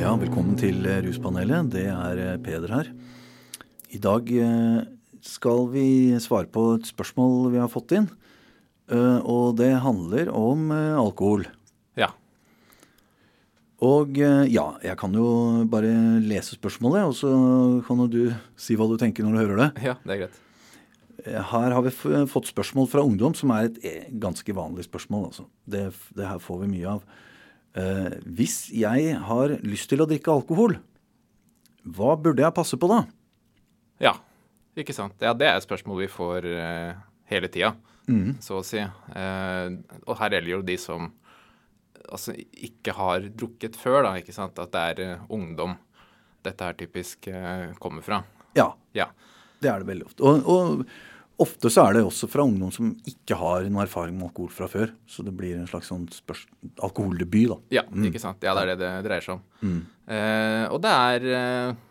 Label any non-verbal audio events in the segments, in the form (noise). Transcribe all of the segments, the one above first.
til Ruspanelet. Det er eh, Peder her. I dag eh, skal vi svare på et spørsmål vi har fått inn. Eh, Og det handler om eh, alkohol. Ja. Og eh, ja, jeg kan jo bare lese spørsmålet, og så kan jo du si hva du tenker når du hører det. (laughs) ja, det er greit. Eh, Her har vi fått spørsmål fra ungdom, som er et eh, ganske vanlig spørsmål. Altså. Det, det her får vi mye av. Eh, hvis jeg har lyst til å drikke alkohol, hva burde jeg passe på da? Ja, ikke sant. Ja, det er et spørsmål vi får eh, hele tida, så å si. Eh, og her gjelder jo de som altså, ikke har drukket før, da, ikke sant. At det er eh, ungdom dette her typisk eh, kommer fra. Ja, Ja. det er det veldig ofte. Og, og ofte så er det også fra ungdom som ikke har noe erfaring med alkohol fra før. Så det blir en slags sånn alkoholdebut, da. Ja, ikke sant. Ja, det er det det dreier seg om. Eh, og det er eh,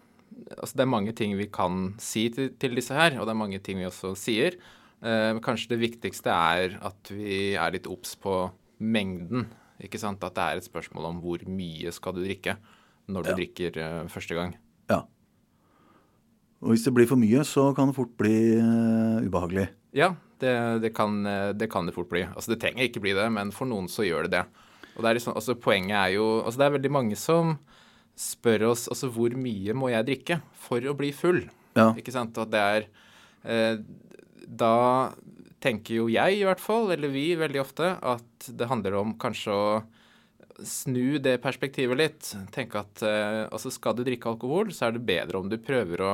Altså, det er mange ting vi kan si til, til disse her, og det er mange ting vi også sier. Eh, kanskje det viktigste er at vi er litt obs på mengden. Ikke sant? At det er et spørsmål om hvor mye skal du drikke når du Ja. drikker eh, første gang. Ja. Og hvis det blir for mye, så kan det fort bli uh, ubehagelig. Ja, det, det, kan, eh, det kan det fort bli. Altså Det trenger ikke bli det, men for noen så gjør det det. Og det er liksom, altså Poenget er jo altså Det er veldig mange som spør oss altså hvor mye må jeg drikke for å bli full. Ja. Ikke sant? Og det er eh, Da tenker jo jeg i hvert fall, eller vi veldig ofte, at det handler om kanskje å snu det perspektivet litt. Tenke at eh, altså skal du drikke alkohol, så er det bedre om du prøver å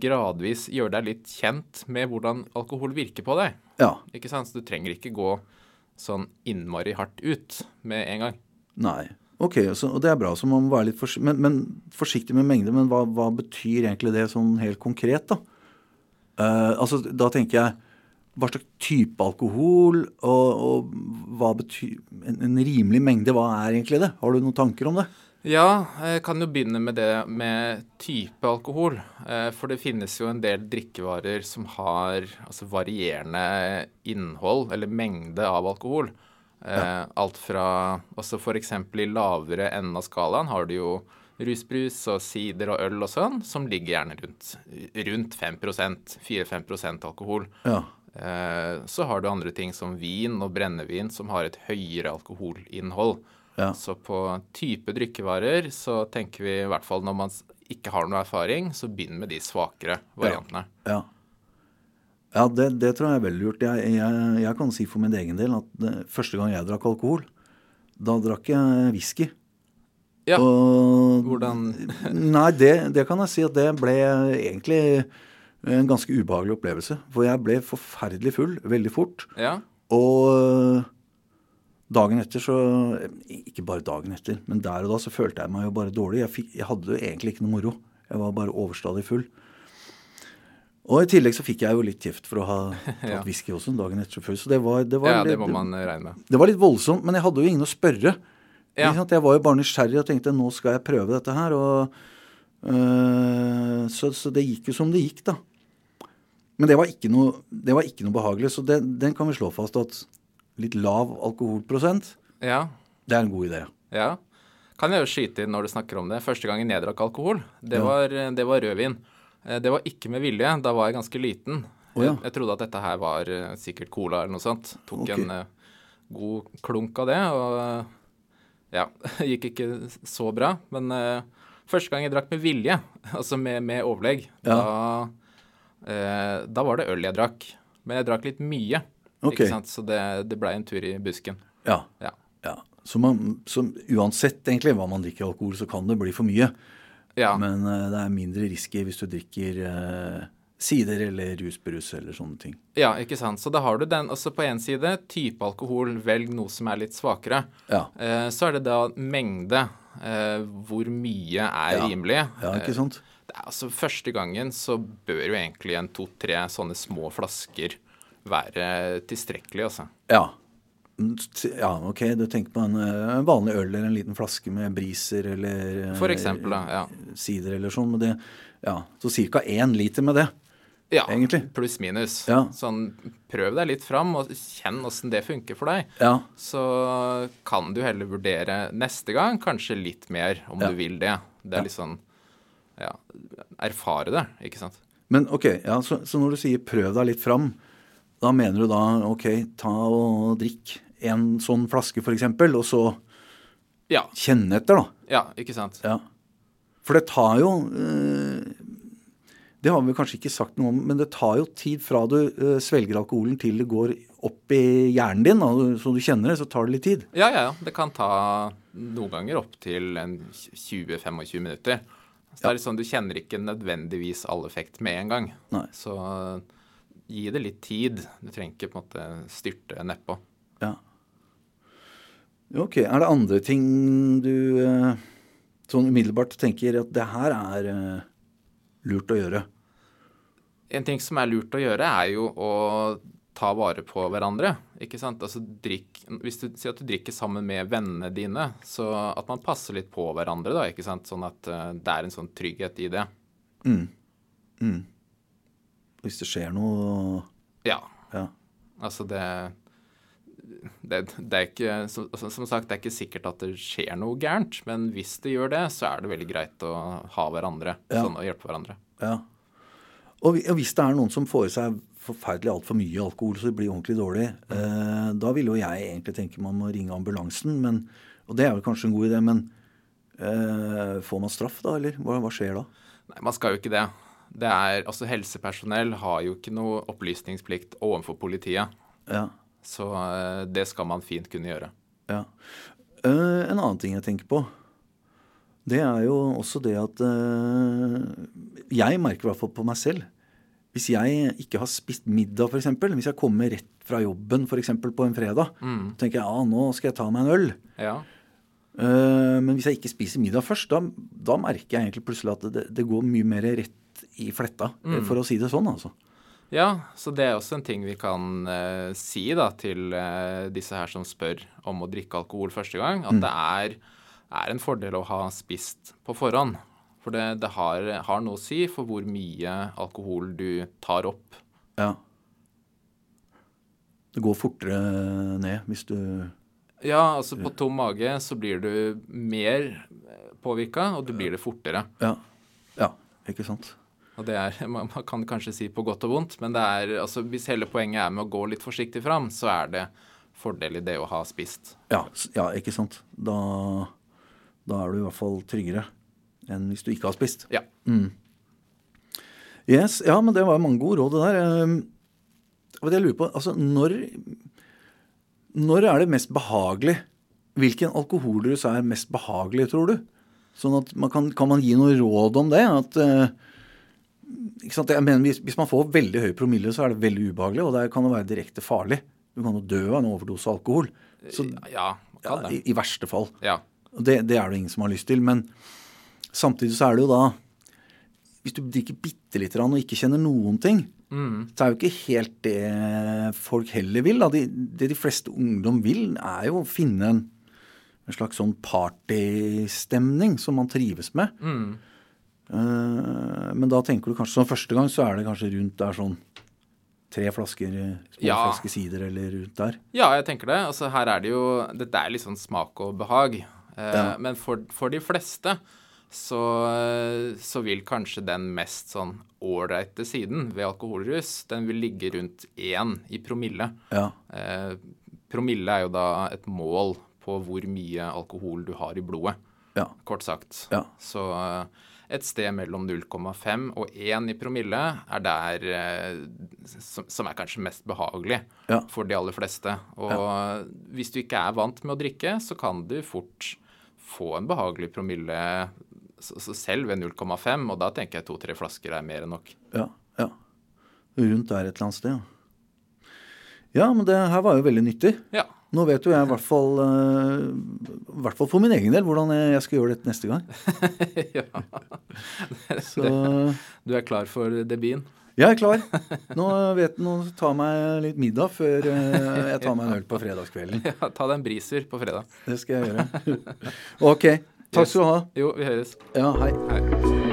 gradvis gjøre deg litt kjent med hvordan alkohol virker på deg. Ja. Ikke sant? Så du trenger ikke gå sånn innmari hardt ut med en gang. Nei. Ok, så, og det er bra. Så man må være litt forsiktig, men, men, forsiktig med mengde. Men hva, hva betyr egentlig det sånn helt konkret, da? Uh, altså, da tenker jeg hva slags type alkohol, og, og hva betyr en, en rimelig mengde, hva er egentlig det? Har du noen tanker om det? Ja, jeg kan jo begynne med det med type alkohol. Eh, For det finnes jo en del drikkevarer som har altså varierende innhold, eller mengde av alkohol. Ja. Alt fra også f.eks. i lavere enden av skalaen har du jo rusbrus og sider og øl og sånn, som ligger gjerne rundt, rundt 5 4-5 alkohol. Ja. Eh, Så har du andre ting som vin og brennevin som har et høyere alkoholinnhold. Ja. Så på type drikkevarer så tenker vi i hvert fall når man ikke har noe erfaring, så begynn med de svakere variantene. Ja, ja det, det tror jeg er veldig lurt. Jeg, jeg, jeg kan si for min egen del at det, første gang jeg drakk alkohol, da drakk jeg whisky. Ja, Og, hvordan (laughs) Nei, det, det kan jeg si at det ble egentlig en ganske ubehagelig opplevelse. For jeg ble forferdelig full veldig fort. Ja, Og dagen etter så Ikke bare dagen etter, men der og da så følte jeg meg jo bare dårlig. Jeg, fikk, jeg hadde jo egentlig ikke noe moro. Jeg var bare overstadig full. Og i tillegg så fikk jeg jo litt kjeft for å ha (laughs) tatt whisky også dagen etter. Så det var, det var, ja det litt, må man regne med. det var litt voldsomt, men jeg hadde jo ingen å spørre. Ja. Jeg var jo bare nysgjerrig og tenkte nå skal jeg prøve dette her. Og, øh, så, så det gikk jo som det gikk, da. Men det var ikke noe, det var ikke noe behagelig, så det, den kan vi slå fast at litt lav alkoholprosent, Ja, det er en god idé. ja. Kan jeg jo skyte inn når du snakker om det. Første gangen jeg drakk alkohol, det, Ja. var, det var rødvin. Eh, Det var ikke med vilje. Da var jeg ganske liten. Oh, ja. jeg, jeg trodde at dette her var eh, sikkert cola eller noe sånt. Tok okay. en uh, god klunk av det, og uh, ja, (laughs) gikk ikke så bra. Men uh, første gang jeg drakk med vilje, (laughs) altså med, med overlegg, Ja. da, da var det øl jeg drakk. Men jeg drakk litt mye, Ok. ikke sant? så det, det blei en tur i busken. Ja. Ja. ja. Så, man, så uansett egentlig hva man drikker alkohol, så kan det bli for mye. Ja. Men uh, det er mindre risky hvis du drikker uh, sider eller rusbrus eller sånne ting. Ja, ikke sant. Så da har du den. Altså på én side type alkohol, velg noe som er litt svakere. Ja. Eh, så er det da mengde. Eh, hvor mye er Ja. rimelig. Ja, ikke sant? Eh, det er, altså Første gangen så bør jo egentlig en to-tre sånne små flasker være tilstrekkelig, altså. Ja. Ja, ok, du tenker på en, en vanlig øl eller en liten flaske med briser eller øh, For eksempel. Ja. sider eller sånn. Men det, ja, så ca. én liter med det. ja Pluss-minus. Ja. Sånn prøv deg litt fram, og kjenn åssen det funker for deg. Ja, Så kan du heller vurdere neste gang kanskje litt mer, om Ja. du vil det. Det er litt sånn ja, erfare det, ikke sant. Men ok, ja, så, så, når du sier prøv deg litt fram, da mener du da ok, ta og drikk en sånn flaske f.eks., og så ja. kjenne etter, da. Ja, ikke sant. Ja. For det tar jo eh, Det har vi kanskje ikke sagt noe om, men det tar jo tid fra du eh, svelger alkoholen til det går opp i hjernen din, da, så du kjenner det, så tar det litt tid. Ja, ja. ja. Det kan ta noen ganger opp til 20-25 minutter. Så det er sånn, Du kjenner ikke nødvendigvis all effekt med en gang. Nei. Så gi det litt tid. Du trenger ikke på en måte styrte nedpå. Ja. Ok. Er det andre ting du eh, sånn umiddelbart tenker at det her er eh, lurt å gjøre? En ting som er lurt å gjøre, er jo å ta vare på hverandre. ikke sant? Altså drikk, Hvis du sier at du drikker sammen med vennene dine, så at man passer litt på hverandre, da, ikke sant? sånn at uh, det er en sånn trygghet i det. Mm. Mm. Hvis det skjer noe Ja. ja. Altså det, det, det er ikke som, altså, som, sagt, det er ikke sikkert at det skjer noe gærent, men hvis det gjør det, så er det veldig greit å ha hverandre. Ja. sånn og hjelpe hverandre. Ja. Og hvis det er noen som får i seg forferdelig altfor mye alkohol så det blir ordentlig dårlig, eh, da vil jo jeg egentlig tenke man må ringe ambulansen. Men, og det er vel kanskje en god idé, men eh, får man straff da, eller hva, hva, skjer da? Nei, man skal jo ikke det. Det er, altså Helsepersonell har jo ikke noe opplysningsplikt overfor politiet. Ja. Så eh, det skal man fint kunne gjøre. Ja. Uh, en annen ting jeg tenker på, det er jo også det at uh, Jeg merker i hvert fall på meg selv hvis jeg ikke har spist middag, f.eks., hvis jeg kommer rett fra jobben for eksempel, på en fredag, mm. tenker jeg ja, «Ah, nå skal jeg ta meg en øl. Ja. Uh, men hvis jeg ikke spiser middag først, da, da merker jeg egentlig plutselig at det, det, går mye mer rett i fletta, mm. for å si det sånn. altså. Ja, så det er også en ting vi kan uh, si da, til uh, disse her som spør om å drikke alkohol første gang, at mm. det er, er en fordel å ha spist på forhånd. For det, det har, har, noe å si for hvor mye alkohol du tar opp. Ja. Det går fortere ned hvis du Ja, altså på tom mage så blir du mer påvirka, og du blir det fortere. Ja. ja, ikke sant. Og det er, (laughs) Man kan kanskje si på godt og vondt, men det er, altså, hvis hele poenget er med å gå litt forsiktig fram, så er det fordel i det å ha spist. Ja, ja ikke sant. Da, da er du i hvert fall tryggere enn hvis du ikke har spist. Ja. Mm. Yes, ja, men det var mange gode råd, det der. Ehm, jeg lurer på, altså når, når er det mest behagelig? Hvilken alkoholrus er mest behagelig, tror du? Sånn at man kan, kan man gi noe råd om det? At, uh, Jeg mener, hvis, hvis, man får veldig høy promille, så er det veldig ubehagelig, og det kan jo være direkte farlig. Du kan jo dø av en overdose av alkohol. Så, ja, man kan det. Ja, i, i, verste fall. Ja. Det, det, er det ingen som har lyst til. Men Samtidig så er det jo da Hvis du drikker bitte lite grann og ikke kjenner noen ting, mm. så er jo ikke helt det folk heller vil. De, det de fleste ungdom vil, er jo å finne en, en slags sånn partystemning som man trives med. Mm. Uh, men da tenker du kanskje sånn første gang så er det kanskje rundt der sånn tre flasker små ja. flasker sider eller rundt der? Ja, jeg tenker det. Altså her er det jo Dette er litt sånn smak og behag. Uh, ja. Men for, for, de fleste så, så, vil kanskje den mest sånn ålreite siden ved alkoholrus, den vil ligge rundt én i promille. Ja. Eh, promille er jo da et mål på hvor mye alkohol du har i blodet, ja. kort sagt. Ja. Så eh, et sted mellom 0,5 og 1 i promille er der eh, som, som, er kanskje mest behagelig ja. for de aller fleste. Og hvis du ikke er vant med å drikke, så kan du fort få en behagelig promille så, så selv ved 0,5, og da tenker jeg to-tre flasker er mer enn nok. Ja, ja. Rundt der et eller annet sted, ja. Ja, men det her var jo veldig nyttig. Ja. Nå vet jo jeg i hvert fall, uh, i hvert fall for min egen del hvordan jeg skal gjøre dette neste gang. (laughs) ja. Så, du er klar for debuten? Jeg er klar. Nå vet Nå ta meg litt middag før uh, jeg tar meg en øl på fredagskvelden. (laughs) Ja, ta deg en briser på fredag. Det skal jeg gjøre. ok. Takk skal du ha. Jo, vi høres. Ja, hei. hei.